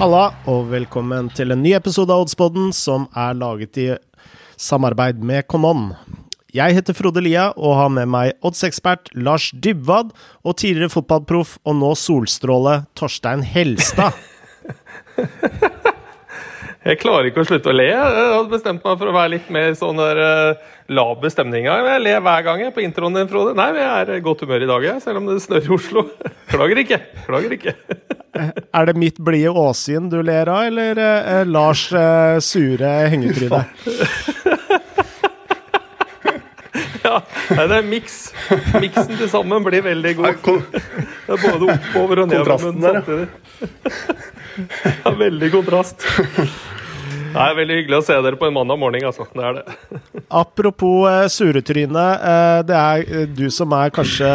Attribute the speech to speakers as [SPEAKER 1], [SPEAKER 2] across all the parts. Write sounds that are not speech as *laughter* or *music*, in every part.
[SPEAKER 1] Halla, og velkommen til en ny episode av Oddspodden som er laget i samarbeid med Konon. Jeg heter Frode Lia og har med meg oddsekspert Lars Dybwad og tidligere fotballproff og nå solstråle Torstein Helstad. *laughs*
[SPEAKER 2] Jeg klarer ikke å slutte å le. Jeg hadde bestemt meg for å være litt mer sånn der uh, laber stemning. Jeg ler hver gang jeg på introen din, Frode. Nei, men jeg er i godt humør i dag, jeg, selv om det snør i Oslo. *laughs* Klager ikke. Klager ikke. *laughs*
[SPEAKER 1] er det mitt blide åsyn du ler av, eller uh, Lars uh, sure hengetryne? *laughs*
[SPEAKER 2] ja, nei, det er miks. Miksen til sammen blir veldig god. Det er både oppover og nedover der, Ja, veldig kontrast. Det er veldig hyggelig å se dere på en mandag morgen, altså. Det er det.
[SPEAKER 1] Apropos uh, suretryne. Uh, det er uh, du som er kanskje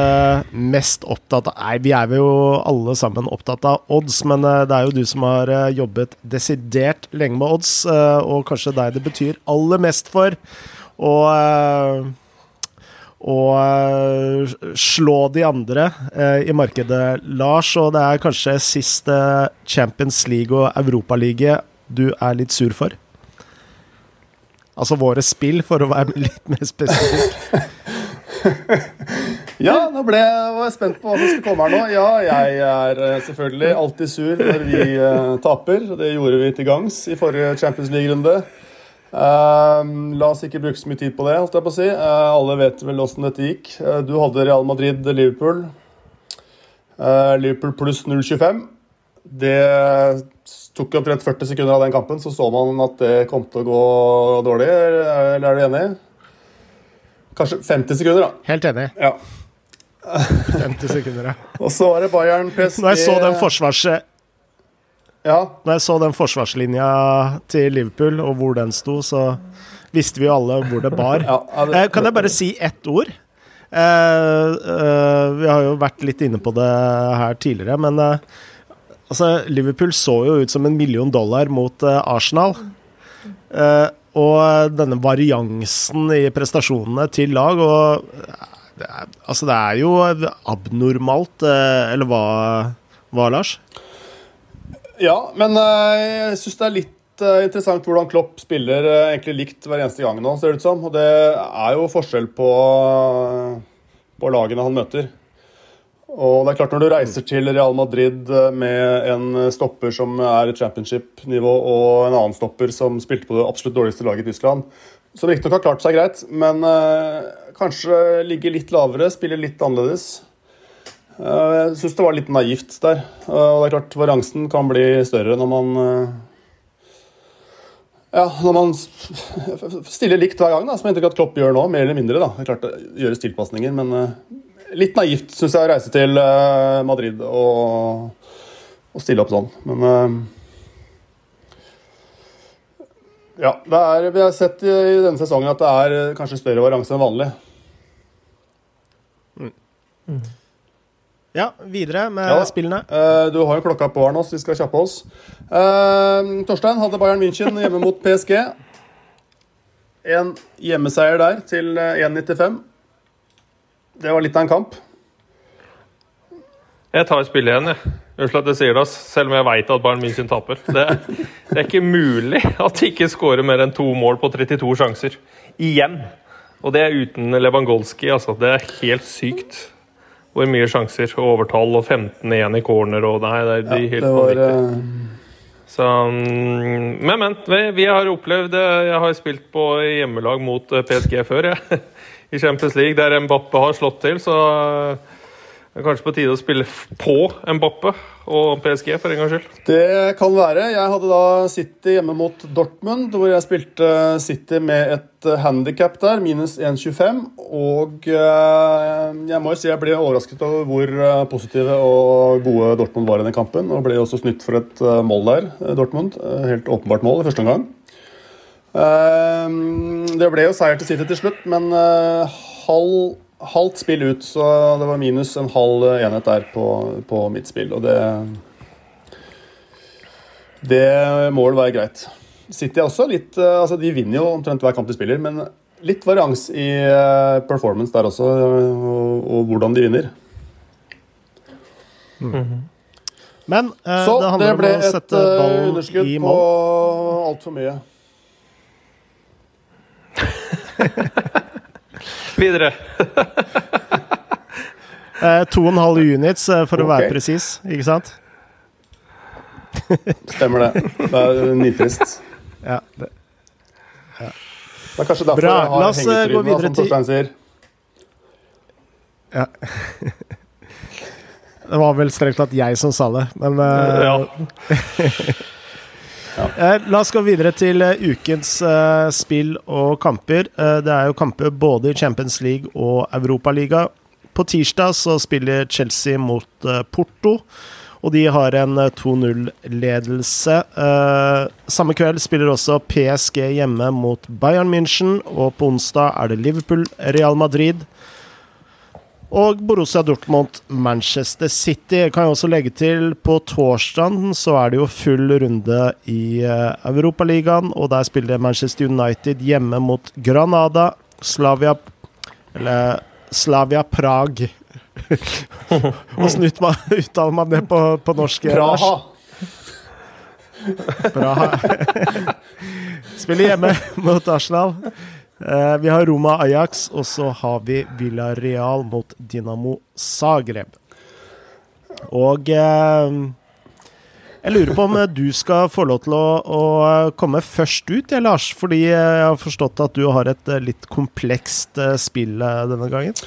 [SPEAKER 1] mest opptatt av Nei, vi er jo alle sammen opptatt av odds, men det er jo du som har jobbet desidert lenge med odds, og kanskje deg det betyr aller mest for. Og og slå de andre i markedet, Lars. Og det er kanskje siste Champions League og Europaliga du er litt sur for? Altså våre spill, for å være litt mer spesifikk. *laughs*
[SPEAKER 3] ja, nå ble jeg, jeg spent på hva som skulle komme her nå. Ja, jeg er eh, selvfølgelig alltid sur når vi uh, taper. Det gjorde vi til gangs i forrige Champions League-runde. Uh, la oss ikke bruke så mye tid på det. holdt jeg på å si. Uh, alle vet vel åssen dette gikk. du hadde Real Madrid-Liverpool. Liverpool pluss 0,25. Det tok omtrent 40 sekunder av den kampen, så så man at det kom til å gå dårlig. Eller er du enig? Kanskje 50 sekunder, da.
[SPEAKER 1] Helt enig.
[SPEAKER 3] Ja.
[SPEAKER 1] 50 sekunder, ja. *laughs*
[SPEAKER 3] Og så var det Bayern PSG
[SPEAKER 1] Når jeg så den forsvars...
[SPEAKER 3] Ja.
[SPEAKER 1] Når jeg så den forsvarslinja til Liverpool, og hvor den sto, så visste vi jo alle hvor det bar. *laughs* Ja, det, eh, kan jeg bare si ett ord? Uh, uh, vi har jo vært litt inne på det her tidligere, men Altså, Liverpool så jo ut som en million dollar mot uh, Arsenal. Uh, og denne variansen i prestasjonene til lag og det er, Altså, det er jo abnormalt, uh, eller hva, hva, Lars?
[SPEAKER 3] Ja, men jeg syns det er litt interessant hvordan Klopp spiller egentlig likt hver eneste gang nå, ser det ut som. Og det er jo forskjell på, på lagene han møter. Og det er klart Når du reiser til Real Madrid eh, med en stopper som er championship-nivå, og en annen stopper som spilte på det absolutt dårligste laget i Tyskland, som riktignok har klart seg greit, men uh, kanskje ligger litt lavere, spiller litt annerledes. Jeg syns det var litt naivt der. Og det er klart Varansen kan bli større når man ja, når man stiller likt hver gang, da, som jeg inntrykk at Klopp gjør nå, mer eller mindre. da. Det er klart det gjøres tilpasninger, men litt naivt, syns jeg, å reise til uh, Madrid og, og, stille opp sånn. Men uh, ja, er, vi har sett i, i, denne sesongen at det er uh, kanskje større varianse enn vanlig.
[SPEAKER 1] Mm. Mm. Ja, videre med ja, spillene.
[SPEAKER 3] du har jo klokka på her nå, så vi skal kjappe oss. Torstein hadde Bayern München hjemme mot PSG. En hjemmeseier der til 1,95. Det var litt av en kamp.
[SPEAKER 2] Jeg tar spillet igjen, jeg. Unnskyld at jeg sier det, selv om jeg veit at Bayern München taper. Det, det, er ikke mulig at de ikke skårer mer enn to mål på 32 sjanser. Igjen. Og det er uten Lewandowski, altså. Det er helt sykt hvor mye sjanser. og Overtall og 15 igjen i corner og Nei, det de ja, helt vanvittige. Uh... Så, mm, men, men. Vi, vi, har opplevd Jeg har spilt på hjemmelag mot eh, PSG før, jeg *laughs* i Champions League, der Mbappe har slått til. Så det er kanskje på tide å spille på Mbappe og PSG for en gangs skyld.
[SPEAKER 3] Det kan være. Jeg hadde da City hjemme mot Dortmund, hvor jeg spilte City med et handikap der, minus 1,25. Og eh, jeg må jo si jeg ble overrasket over hvor eh, positive og gode Dortmund var i den kampen. Og ble også snytt for et eh, mål der, Dortmund. Helt åpenbart mål i første omgang. Ehm, det ble jo seier til City til slutt, men eh, halv, halvt spill ut, så det var minus en halv enhet der på, på mitt spill. Og det Det må vel være greit. City er også litt eh, Altså, de vinner jo omtrent hver kamp de spiller, men litt varians i eh, performance der også, og, og hvordan de vinner.
[SPEAKER 1] Mm. Men
[SPEAKER 3] eh, Så det, det ble et underskudd på altfor mye. *laughs*
[SPEAKER 2] Videre. *laughs*
[SPEAKER 1] eh, to og en halv units, for for okay. å være presis, ikke sant? *laughs*
[SPEAKER 3] Stemmer det. Det er nitrist.
[SPEAKER 1] Ja, det.
[SPEAKER 3] Ja. Det er kanskje derfor Bra. jeg har hengetrynet, som Torstein sier.
[SPEAKER 1] Ja. Det var vel strengt tatt jeg som sa det, men uh, ja. Ja. Eh, la oss gå videre til uh, ukens uh, spill og kamper. det er jo kamper både i Champions League og Europaliga. På tirsdag så spiller Chelsea mot Porto, og de har en 2-0-ledelse. samme kveld spiller også PSG hjemme mot Bayern München, og på onsdag er det Liverpool-Real Madrid. Og Borussia Dortmund, Manchester City. Kan jeg også legge til på torsdag så er det jo full runde i uh, Europaligaen, og der spiller Manchester United hjemme mot Granada. Slavia Eller Slavia Prag. *laughs* Åssen uttaler man det på, på norsk?
[SPEAKER 3] Praha.
[SPEAKER 1] Praha. *laughs* Spiller hjemme mot Arsenal. Uh, vi har Roma Ajax, og så har vi Villarreal mot Dinamo Zagreb. Og uh, jeg lurer på om du skal få lov til å, å komme først ut, ja, Lars? Fordi jeg har forstått at du har et litt komplekst spill denne gangen?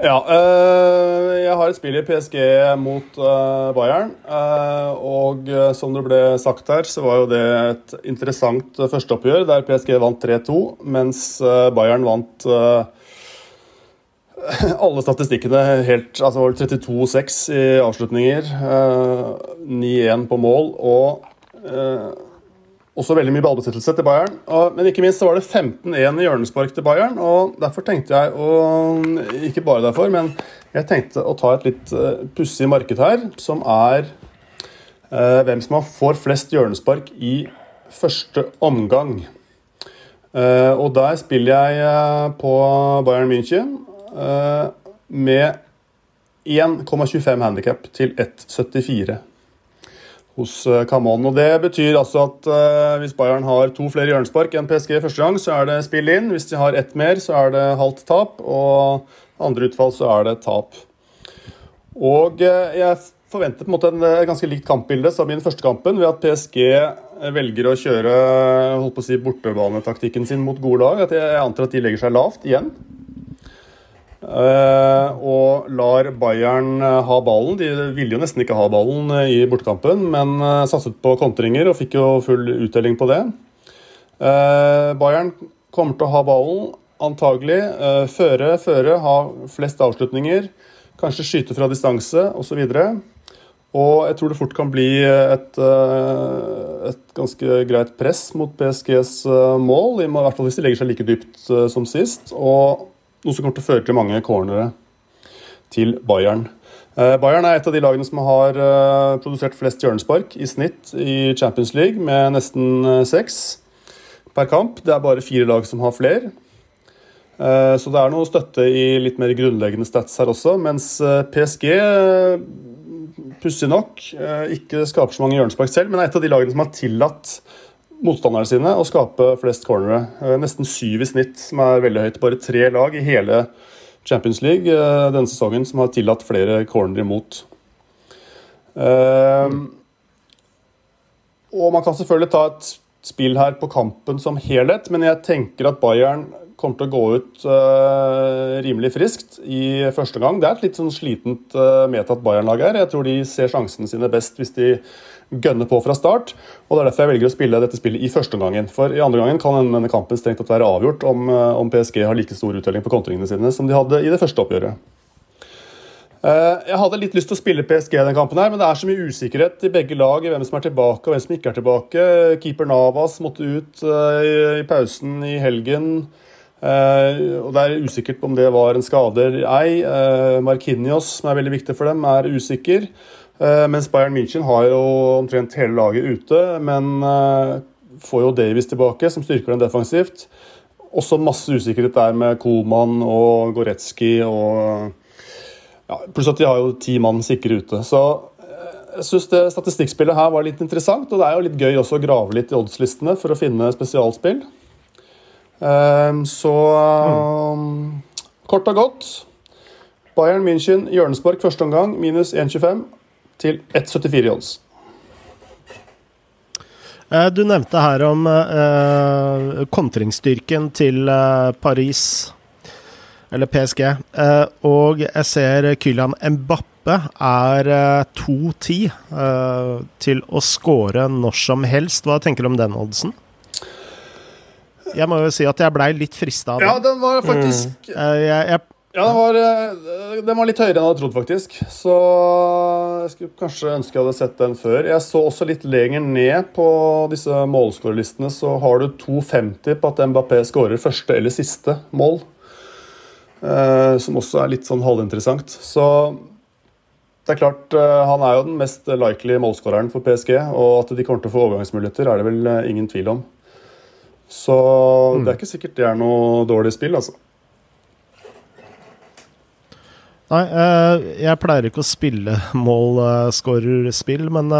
[SPEAKER 3] Ja, øh, jeg har et spill i PSG mot øh, Bayern. Øh, og som det ble sagt her, så var jo det et interessant førsteoppgjør der PSG vant 3-2, mens Bayern vant *laughs* alle statistikkene helt Altså 32-6 i avslutninger. 9-1 på mål og også veldig mye ballbesettelse til Bayern. Og, men ikke minst så var det 15-1 i hjørnespark til Bayern. og Derfor tenkte jeg å Ikke bare derfor, men jeg tenkte å ta et litt uh, pussig marked her, som er uh, hvem som får flest hjørnespark i første omgang. Uh, og der spiller jeg på Bayern München med 1,25 handikap til 1,74 hos Camon. Eh, og Det betyr altså at uh, hvis Bayern har to flere hjørnespark enn PSG første gang, så er det spill inn. Hvis de har ett mer, så er det halvt tap. Og andre utfall, så er det tap. Og uh, jeg forventer på en måte en ganske likt kampbilde som i den første kampen, ved at PSG velger å kjøre holdt på å si, bortebanetaktikken sin mot gode lag. At jeg antar at de legger seg lavt igjen. Uh, og lar Bayern uh, ha ballen. De ville jo nesten ikke ha ballen uh, i bortekampen, men satset på kontringer og fikk jo full uttelling på det. Bayern kommer til å ha ballen, antagelig. føre, føre, ha flest avslutninger. Kanskje skyte fra distanse osv. Og jeg tror det fort kan bli et, et ganske greit press mot PSGs mål. I hvert fall hvis de legger seg like dypt som sist. og noe som kommer til å føre til mange cornere til Bayern. Eh, Bayern er et av de lagene som har eh, produsert flest hjørnespark i snitt i Champions League, med nesten eh, seks per kamp. Det er bare fire lag som har flere. Så det er noe støtte i litt mer grunnleggende stats her også, mens PSG pussig nok ikke skaper så mange hjørnespark selv, men er et av de lagene som har tillatt motstanderne sine og skape flest cornere. Eh, nesten syv i snitt, som er veldig høyt. Bare tre lag i hele Champions League eh, denne sesongen som har tillatt flere cornere imot. Mm. og man kan selvfølgelig ta et spill her på kampen som helhet, men jeg tenker at Bayern kommer til å gå ut uh, rimelig friskt i første gang. Det er et litt sånn slitent uh, medtatt Bayern-lag her. Jeg tror de ser sjansene sine best hvis de gønne på fra start. og Det er derfor jeg velger å spille dette spillet i første omgangen. For i andre gangen kan denne kampen strengt tatt være avgjort om, eh, om, PSG har like stor uttelling på kontringene sine som de hadde i det første oppgjøret. Eh, jeg hadde litt lyst til å spille PSG denne kampen, her, men det er så mye usikkerhet i begge lag hvem som er tilbake og hvem som ikke er tilbake. Keeper Navas måtte ut eh, i pausen i helgen. og Det er usikkert om det var en skade eller ei. Markinios, som er veldig viktig for dem, er usikker. Eh, mens Bayern München har jo omtrent hele laget ute, men eh, får jo Davies tilbake, som styrker dem defensivt. Også masse usikkerhet der med Koman og Goretzky og ja, Pluss at de har jo ti mann sikre ute. Så eh, jeg syns det statistikkspillet her var litt interessant. Og det er jo litt gøy også å grave litt i oddslistene for å finne spesialspill. Så mm. kort og godt Bayern München Hjørnespark første omgang minus 1,25 til 1,74 i odds.
[SPEAKER 1] Eh, du nevnte her om eh, kontringsstyrken til eh, Paris, eller PSG. Eh, og jeg ser Kylian Mbappe er 2-10 eh, eh, til å score når som helst. Hva tenker du om den oddsen? Jeg må jo si at jeg blei litt frista av
[SPEAKER 3] det. Ja, den var faktisk
[SPEAKER 1] mm. jeg, jeg,
[SPEAKER 3] Ja, den var, den var, litt høyere enn jeg hadde trodd, faktisk. Så jeg skulle kanskje ønske jeg hadde sett den før. Jeg så også litt lenger ned på disse målskårerlistene, så har du 2,50 på at Mbappé skårer første eller siste mål. Eh, som også er litt sånn halvinteressant. Så det er klart, eh, Han er jo den mest likely målskåreren for PSG, og at de kommer til å få overgangsmuligheter, er det vel eh, ingen tvil om. Så mm. det er ikke sikkert det er noe dårlig spill, altså.
[SPEAKER 1] Nei, jeg pleier ikke å spille målskårerspill, men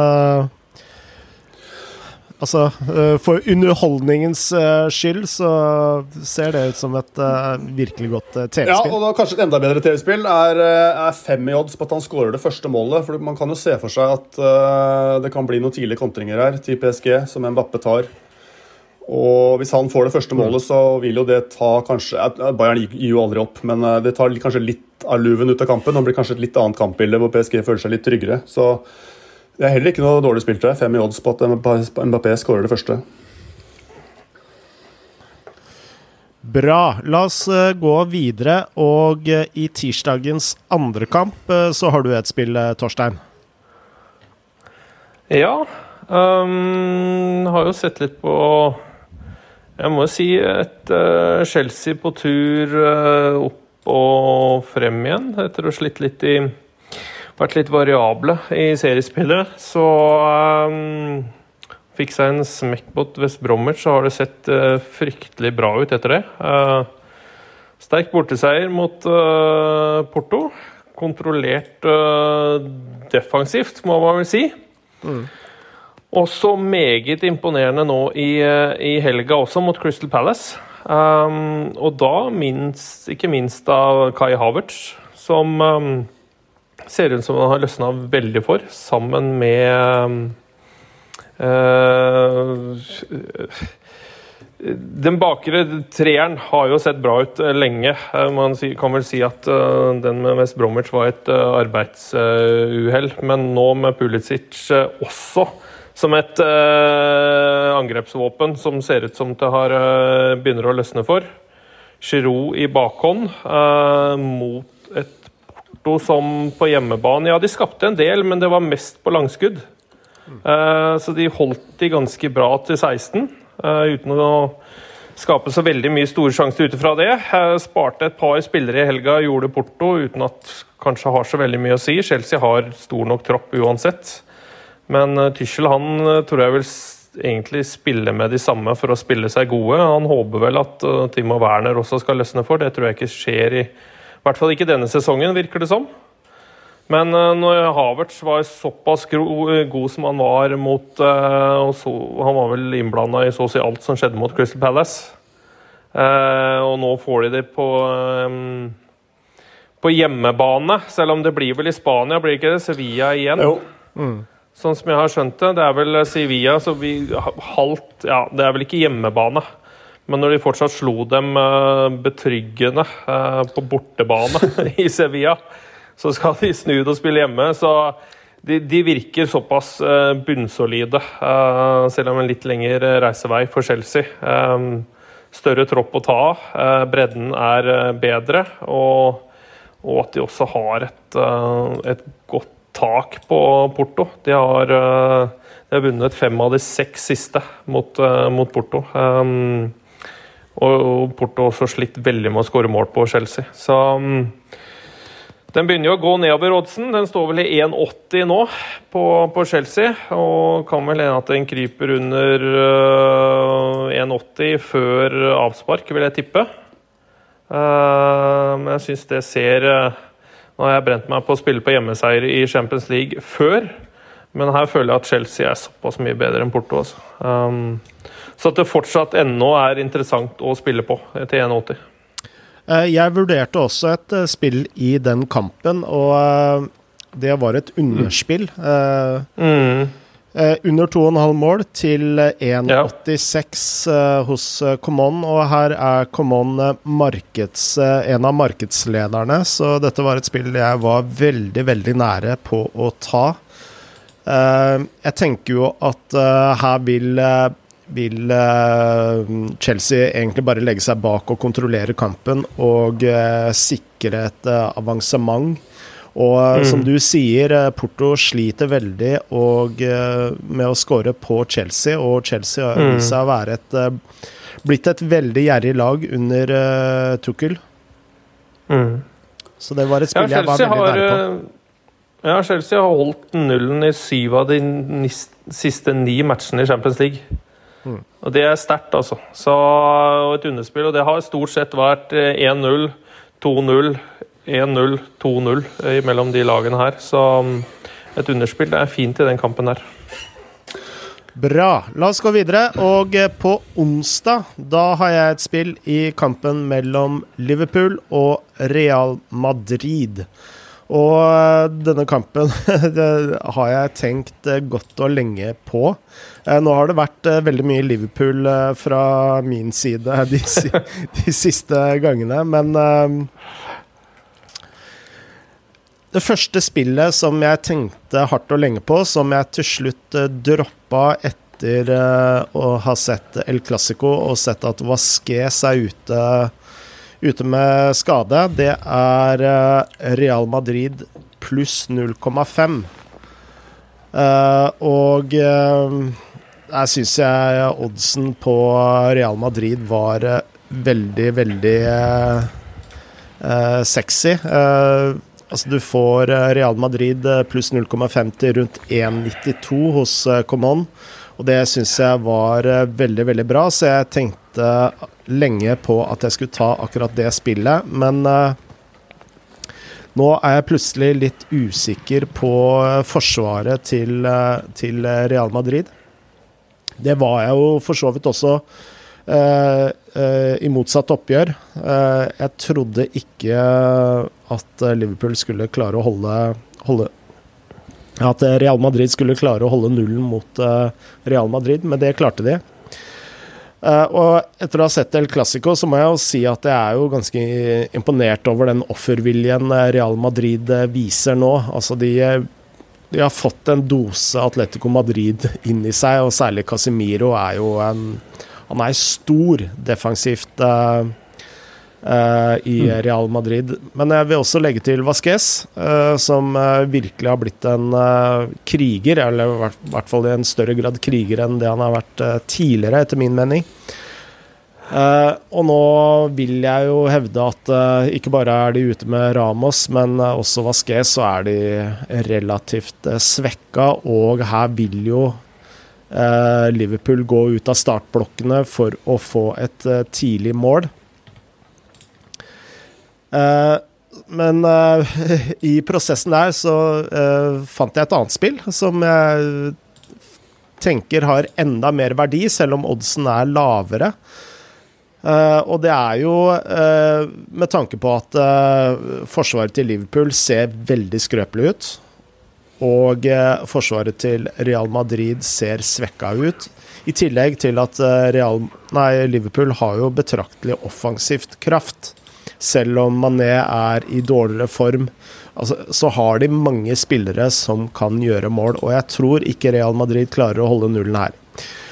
[SPEAKER 1] Altså, eh, for underholdningens eh, skyld så ser det ut som et virkelig godt TV-spill.
[SPEAKER 3] Ja, og da kanskje et enda bedre TV-spill er, er, fem i odds på at han skårer det første målet. For man kan jo se for seg at det kan bli noen tidlige kontringer her til PSG, som Mbappe tar. Og hvis han får det første målet, så vil jo det ta kanskje Bayern gir jo aldri opp, men det tar kanskje litt av luven ut av kampen. Det blir kanskje et litt annet kampbilde hvor PSG føler seg litt tryggere. Så det er heller ikke noe dårlig spilt. Det. Fem i odds på at Mbappé skårer det første.
[SPEAKER 1] Bra. La oss eh, gå videre. Og eh, i tirsdagens andre kamp eh, så har du et spill, Torstein.
[SPEAKER 2] Ja. Um, har jo sett litt på Jeg må si et uh, Chelsea på tur uh, opp og frem igjen, etter å ha slitt litt i vært litt variable i seriespillet. Så um, fikk seg en smekk mot West Bromwich, så har det sett uh, fryktelig bra ut etter det. Sterk borteseier mot Porto. Kontrollert defensivt, må man vel si. Mm. Også meget imponerende nå i, i, helga også, mot Crystal Palace. Um, og da minst, ikke minst av Kai Havertz, som um, ser ut som han har løsna veldig for, sammen med uh, den bakre treeren har jo sett bra ut eh, lenge. Man kan vel si at den med West Bromwich var et uh, arbeidsuhell. Men nå med Pulisic også som et angrepsvåpen som ser ut som det har, begynner å løsne for. Giroud i bakhånd mot et Porto som på hjemmebane. Ja, de skapte en del, men det var mest på langskudd. Uh, så de holdt de ganske bra til 16, uh, eh, uten å skape så veldig mye store sjanser ut ifra det. Uh, sparte et par spillere i helga, gjorde Porto uten at kanskje har så veldig mye å si. Chelsea har stor nok tropp uansett. Men Tyssel, Tyschel han tror jeg vil egentlig spille med de samme for å spille seg gode. Han håper vel at Timo Werner også skal løsne for. Det tror jeg ikke skjer i i hvert fall ikke denne sesongen, virker det som. Men når Havertz var såpass eh, god som han var mot og så, Han var vel innblanda i så å si alt som skjedde mot Crystal Palace. Og nå får de det på på hjemmebane, selv om det blir vel i Spania, blir det ikke det? Sevilla igjen? Jo. Mm. Sånn som jeg har skjønt det. Det er vel Sevilla, så vi halvt Ja, det er vel ikke hjemmebane. Men når de fortsatt slo dem eh, betryggende eh, på bortebane *laughs* i Sevilla, så skal de snu det og spille hjemme. Så de, de virker såpass eh, bunnsolide, selv om en litt lengre reisevei for Chelsea. Større tropp å ta av. Bredden er bedre. Og, og, at de også har et, et godt tak på Porto. De har, de har vunnet fem av de seks siste mot, mot Porto. Um, og Porto også slitt veldig med å skåre mål på Chelsea. Så um, den begynner jo å gå nedover oddsen. Den står vel i 1,80 nå på, på, Chelsea. Og kan vel hende at den kryper under uh, 1,80 før avspark, vil jeg tippe. Uh, men jeg syns det ser uh, Nå har jeg brent meg på å spille på hjemmeseier i Champions League før. Men her føler jeg at Chelsea er såpass mye bedre enn Porto. Altså. Um, så at det fortsatt ennå er interessant å spille på til 1,80.
[SPEAKER 1] Eh, jeg vurderte også et eh, spill i den kampen, og eh, det var et underspill. Mm. Under 2,5 mål til 1,86 ja. hos Common, og her er Common markeds, en av markedslederne, så dette var et spill jeg var veldig, veldig nære på å ta. Jeg tenker jo at her vil vil Chelsea egentlig bare legge seg bak og kontrollere kampen og sikre et avansement. Og mm. som du sier, Porto sliter veldig og, med å skåre på Chelsea, og Chelsea har mm. vist seg å være et, blitt et veldig gjerrig lag under uh, Tukkel. Mm. Så det var et spill ja, jeg var veldig nære på.
[SPEAKER 2] Ja, Chelsea har holdt nullen i syv av de siste ni matchene i Champions League. Mm. Og Det er sterkt, altså. Så, og et underspill. Og det har stort sett vært 1-0, 2-0, 1-0, 2-0 mellom de lagene her. Så mm, et underspill er fint i den kampen her.
[SPEAKER 1] Bra. La oss gå videre. Og eh, på onsdag da har jeg et spill i kampen mellom Liverpool og Real Madrid. Og eh, denne kampen *laughs* har jeg tenkt eh, godt og lenge på. Eh, nå har det vært veldig mye Liverpool fra min side de, *laughs* de siste gangene, men det første spillet som jeg tenkte hardt og lenge på, som jeg til slutt droppa etter å ha sett El Clásico og sett at Vasques er ute ute med skade, det er eh, Real Madrid pluss 0,5. Uh, eh, og jeg syns jeg oddsen på Real Madrid var veldig, veldig sexy. Altså du får Real Madrid pluss 0,50 rundt 1,92 hos Common. Og det syns jeg var veldig, veldig bra, så jeg tenkte lenge på at jeg skulle ta akkurat det spillet, men nå er jeg plutselig litt usikker på forsvaret til, til, Real Madrid. Det var jeg jo for så vidt også i motsatt oppgjør. jeg trodde ikke at Liverpool skulle klare å holde, holde At Real Madrid skulle klare å holde nullen mot Real Madrid, men det klarte de. Og etter å ha sett El Clásico, så må jeg jo si at jeg er jo ganske imponert over den offerviljen eh, Real Madrid eh, viser nå. Altså de, de, har fått en dose Atletico Madrid inn i seg, og særlig Casemiro er jo en Han er stor defensivt. Uh, Uh, i mm. Real Madrid. Men jeg vil også legge til Vasques, uh, som uh, virkelig har blitt en kriger, eller i hvert fall i en større grad kriger enn det han har vært tidligere, etter min mening. og nå vil jeg jo hevde at ikke bare er de ute med Ramos, men også Vasquez, så er de relativt svekka, og her vil jo Liverpool gå ut av startblokkene for å få et tidlig mål. Uh, men uh, *laughs* i prosessen der så uh, fant jeg et annet spill som jeg tenker har enda mer verdi, selv om oddsen er lavere. og det er jo med tanke på at forsvaret til Liverpool ser veldig skrøpelig ut. Og forsvaret til Real Madrid ser svekka ut. I tillegg til at Real, nei, Liverpool har jo betraktelig offensivt kraft selv om Mané er i dårligere form, altså, så har de mange spillere som kan gjøre mål. Og jeg tror ikke Real Madrid klarer å holde nullen her.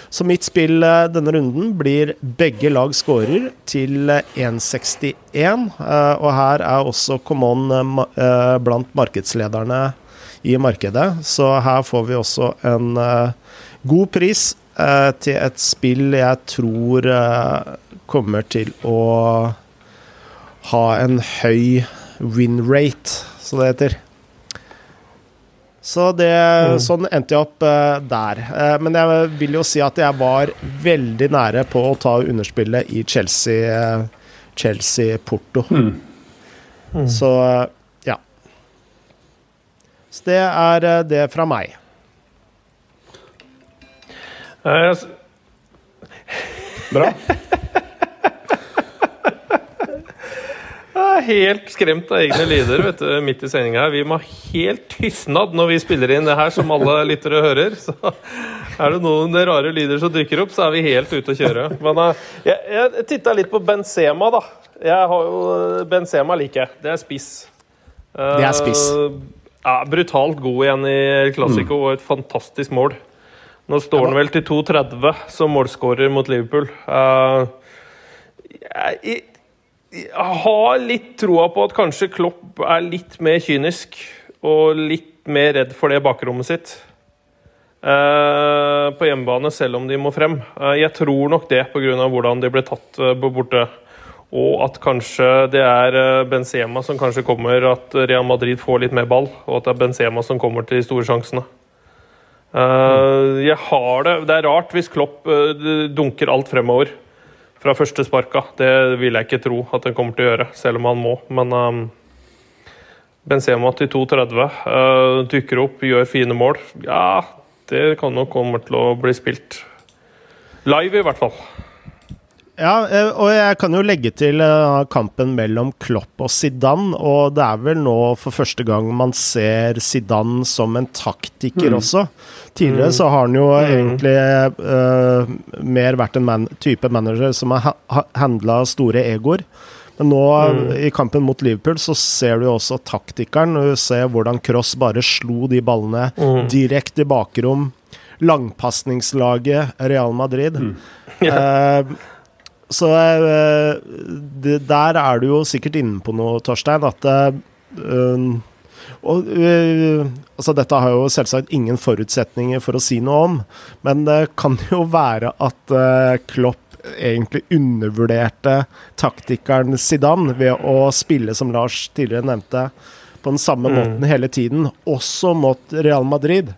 [SPEAKER 1] Så mitt spill eh, denne runden blir begge lag skårer til 1,61. Eh, og her er også Common eh, blant markedslederne i markedet. Så her får vi også en god pris til et spill jeg tror kommer til å ha en høy win rate, som det heter. Så det, mm. sånn endte jeg opp uh, der. Uh, men jeg vil jo si at jeg var veldig nære på å ta underspillet i Chelsea, uh, Chelsea Porto. Mm. Mm. Så. Så det er det fra meg.
[SPEAKER 3] Bra.
[SPEAKER 2] Jeg er helt skremt av egne lyder vet du, midt i sendinga. Vi må helt tystnad når vi spiller inn det her, som alle lyttere hører. Så er det noen rare lyder som dukker opp, så er vi helt ute å kjøre. Men uh, jeg, jeg titta litt på Benzema, da. Jeg har jo Benzema liker jeg. Det er spiss.
[SPEAKER 1] Uh, det er spiss.
[SPEAKER 2] Ja, brutalt god igjen i Classico, mm. og et fantastisk mål. Nå står han vel til 2,30 som målskårer mot Liverpool. Uh, jeg, jeg har litt troa på at kanskje Klopp er litt mer kynisk og litt mer redd for det bakrommet sitt uh, på hjemmebane, selv om de må frem. Uh, jeg tror nok det pga. hvordan de ble tatt borte. Og at kanskje det er Benzema som kanskje kommer, at Real Madrid får litt mer ball. Og at det er Benzema som kommer til de store sjansene. jeg har det Det er rart hvis Klopp dunker alt fremover fra første sparka. Det vil jeg ikke tro at den kommer til å gjøre, selv om han må. Men um, Benzema til 2,30 uh, dukker opp, gjør fine mål. Ja, det kan nok komme til å bli spilt. Live, i hvert fall.
[SPEAKER 1] Ja, eh, og jeg kan jo legge til uh, kampen mellom Klopp og Zidane. Og det er vel nå for første gang man ser Zidane som en taktiker mm. også. Tidligere så har han jo mm. egentlig uh, mer vært en man type manager som har ha handla store egoer. Men nå mm. i kampen mot Liverpool så ser du også taktikeren. Du ser hvordan Cross bare slo de ballene mm. direkte i bakrom. Langpasningslaget Real Madrid. *laughs* Yeah. Uh, så uh, det, der er du jo sikkert inne på noe, Torstein, at uh, og, uh, altså Dette har jo selvsagt ingen forutsetninger for å si noe om, men det kan *laughs* jo være at uh, Klopp egentlig undervurderte taktikeren Zidane ved å spille, som Lars tidligere nevnte, på den samme mm. måten hele tiden, også mot Real Madrid.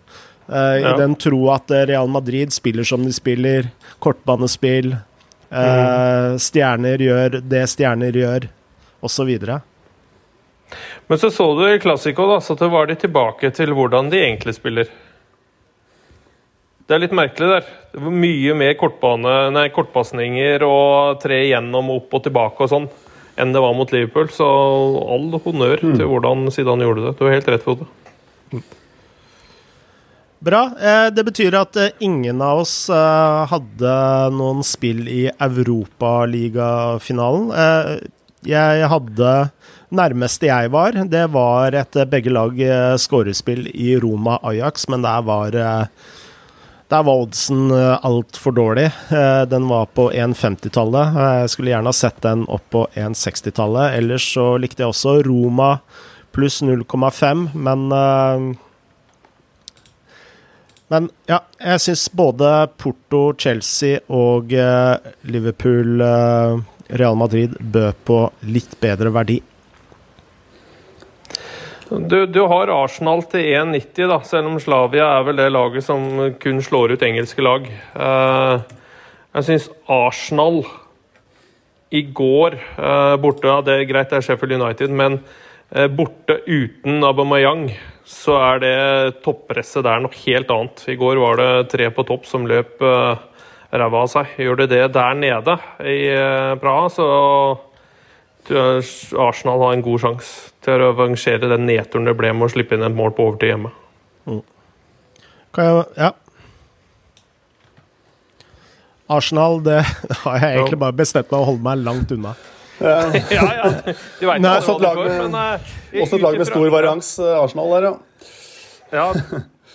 [SPEAKER 1] Uh, ja. I den tro at Real Madrid spiller som de spiller, kortbanespill, mm. stjerner gjør det stjerner gjør, osv.
[SPEAKER 2] Men så så du i Classico, da, så var de tilbake til hvordan de egentlig spiller. Det er litt merkelig der. Det var mye mer kortbane, nei, kortpasninger og tre igjennom, opp og tilbake og sånn enn det var mot Liverpool. Så all honnør mm. til hvordan Zidane gjorde det. Du har helt rett, Frode.
[SPEAKER 1] Bra. Eh, det betyr at eh, ingen av oss eh, hadde noen spill i Europaligafinalen. Jeg hadde Nærmeste jeg var, det var et begge lag skårespill i Roma Ajax, men der var der var oddsen altfor dårlig. Den var på 1,50-tallet. Jeg skulle gjerne ha sett den opp på 1,60-tallet. Ellers så likte jeg også Roma pluss 0,5, men men ja, jeg syns både Porto, Chelsea og uh, Liverpool, uh, Real Madrid bød på litt bedre verdi.
[SPEAKER 2] Du, du har Arsenal til 1,90, da, selv om Slavia er vel det laget som kun slår ut engelske lag. Uh, jeg syns Arsenal i går borte ja, Det er greit, det er Sheffield United, men borte uten Aubameyang så er det toppresset der noe helt annet. I går var det tre på topp som løp uh, ræva av seg. Gjør de det der nede i uh, Praha, så Arsenal har en god sjanse til å revansjere den nedturen det ble med å slippe inn et mål på overtid hjemme. Mm.
[SPEAKER 1] Jeg, ja. Arsenal, det *laughs* har jeg egentlig bare bestemt meg å holde meg langt unna.
[SPEAKER 2] Ja, ja. Du veit
[SPEAKER 3] hva du får, men uh, Også et lag med stor varians, uh, Arsenal der, ja.
[SPEAKER 2] Ja,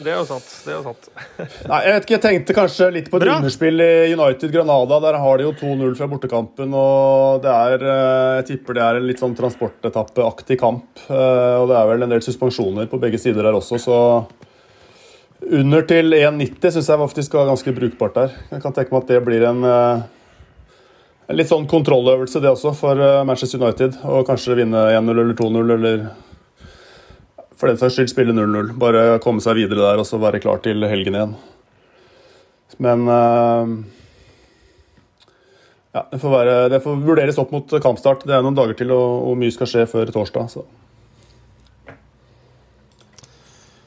[SPEAKER 2] det er jo sant. Det er jo sant. *laughs*
[SPEAKER 3] Nei, jeg vet ikke, jeg tenkte kanskje litt på et Bra. underspill i United Granada. Der har de jo 2-0 fra bortekampen, og det er uh, Jeg tipper det er en litt sånn transportetappeaktig kamp. Og det er vel en del suspensjoner på begge sider der også, så under til 1,90 syns jeg faktisk var ganske brukbart der. Jeg kan tenke meg at det blir en en litt sånn kontrolløvelse, det også, for eh, Manchester United. Og kanskje vinne 1-0 eller 2-0, eller for den saks skyld spille 0-0. Bare komme seg videre der og så være klar til helgen igjen. Men uh, ja, det får, være, det får, vurderes opp mot kampstart. Det er noen dager til, og, og mye skal skje før torsdag.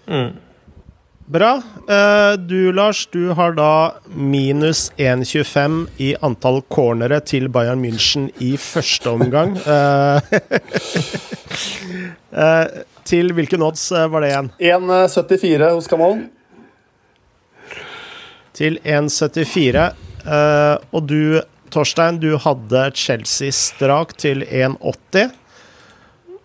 [SPEAKER 1] Mm. Bra. Uh, du, Lars, du har da minus 1,25 i antall cornere til Bayern München i første omgang. Uh, uh, *laughs* til hvilken odds var det igjen?
[SPEAKER 3] 1,74 hos Kamal.
[SPEAKER 1] Til 1,74. og du, Torstein, du hadde Chelsea strak til 1,80.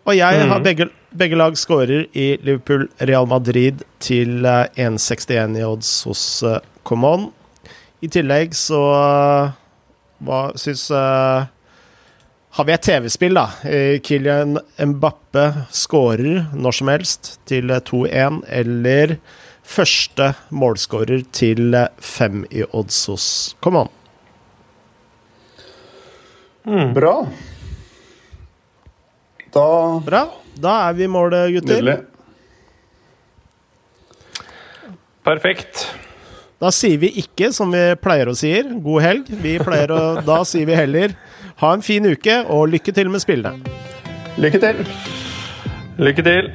[SPEAKER 1] Og jeg har mm. begge begge lag skårer i Liverpool-Real Madrid til 1,61 eh, i odds hos uh, Common. I tillegg så uh, Hva syns uh, Har vi et TV-spill, da? Kylian Mbappe skårer når som helst til 2-1, eller første målskårer til 5 i odds hos Common.
[SPEAKER 3] Mm. Bra. Da
[SPEAKER 1] Bra. Da er vi i mål, gutter. Nydelig.
[SPEAKER 2] Perfekt.
[SPEAKER 1] Da sier vi ikke som vi pleier å si, god helg. Vi pleier å, *laughs* da sier vi heller ha en fin uke og lykke til med spillene.
[SPEAKER 3] Lykke til.
[SPEAKER 2] Lykke til.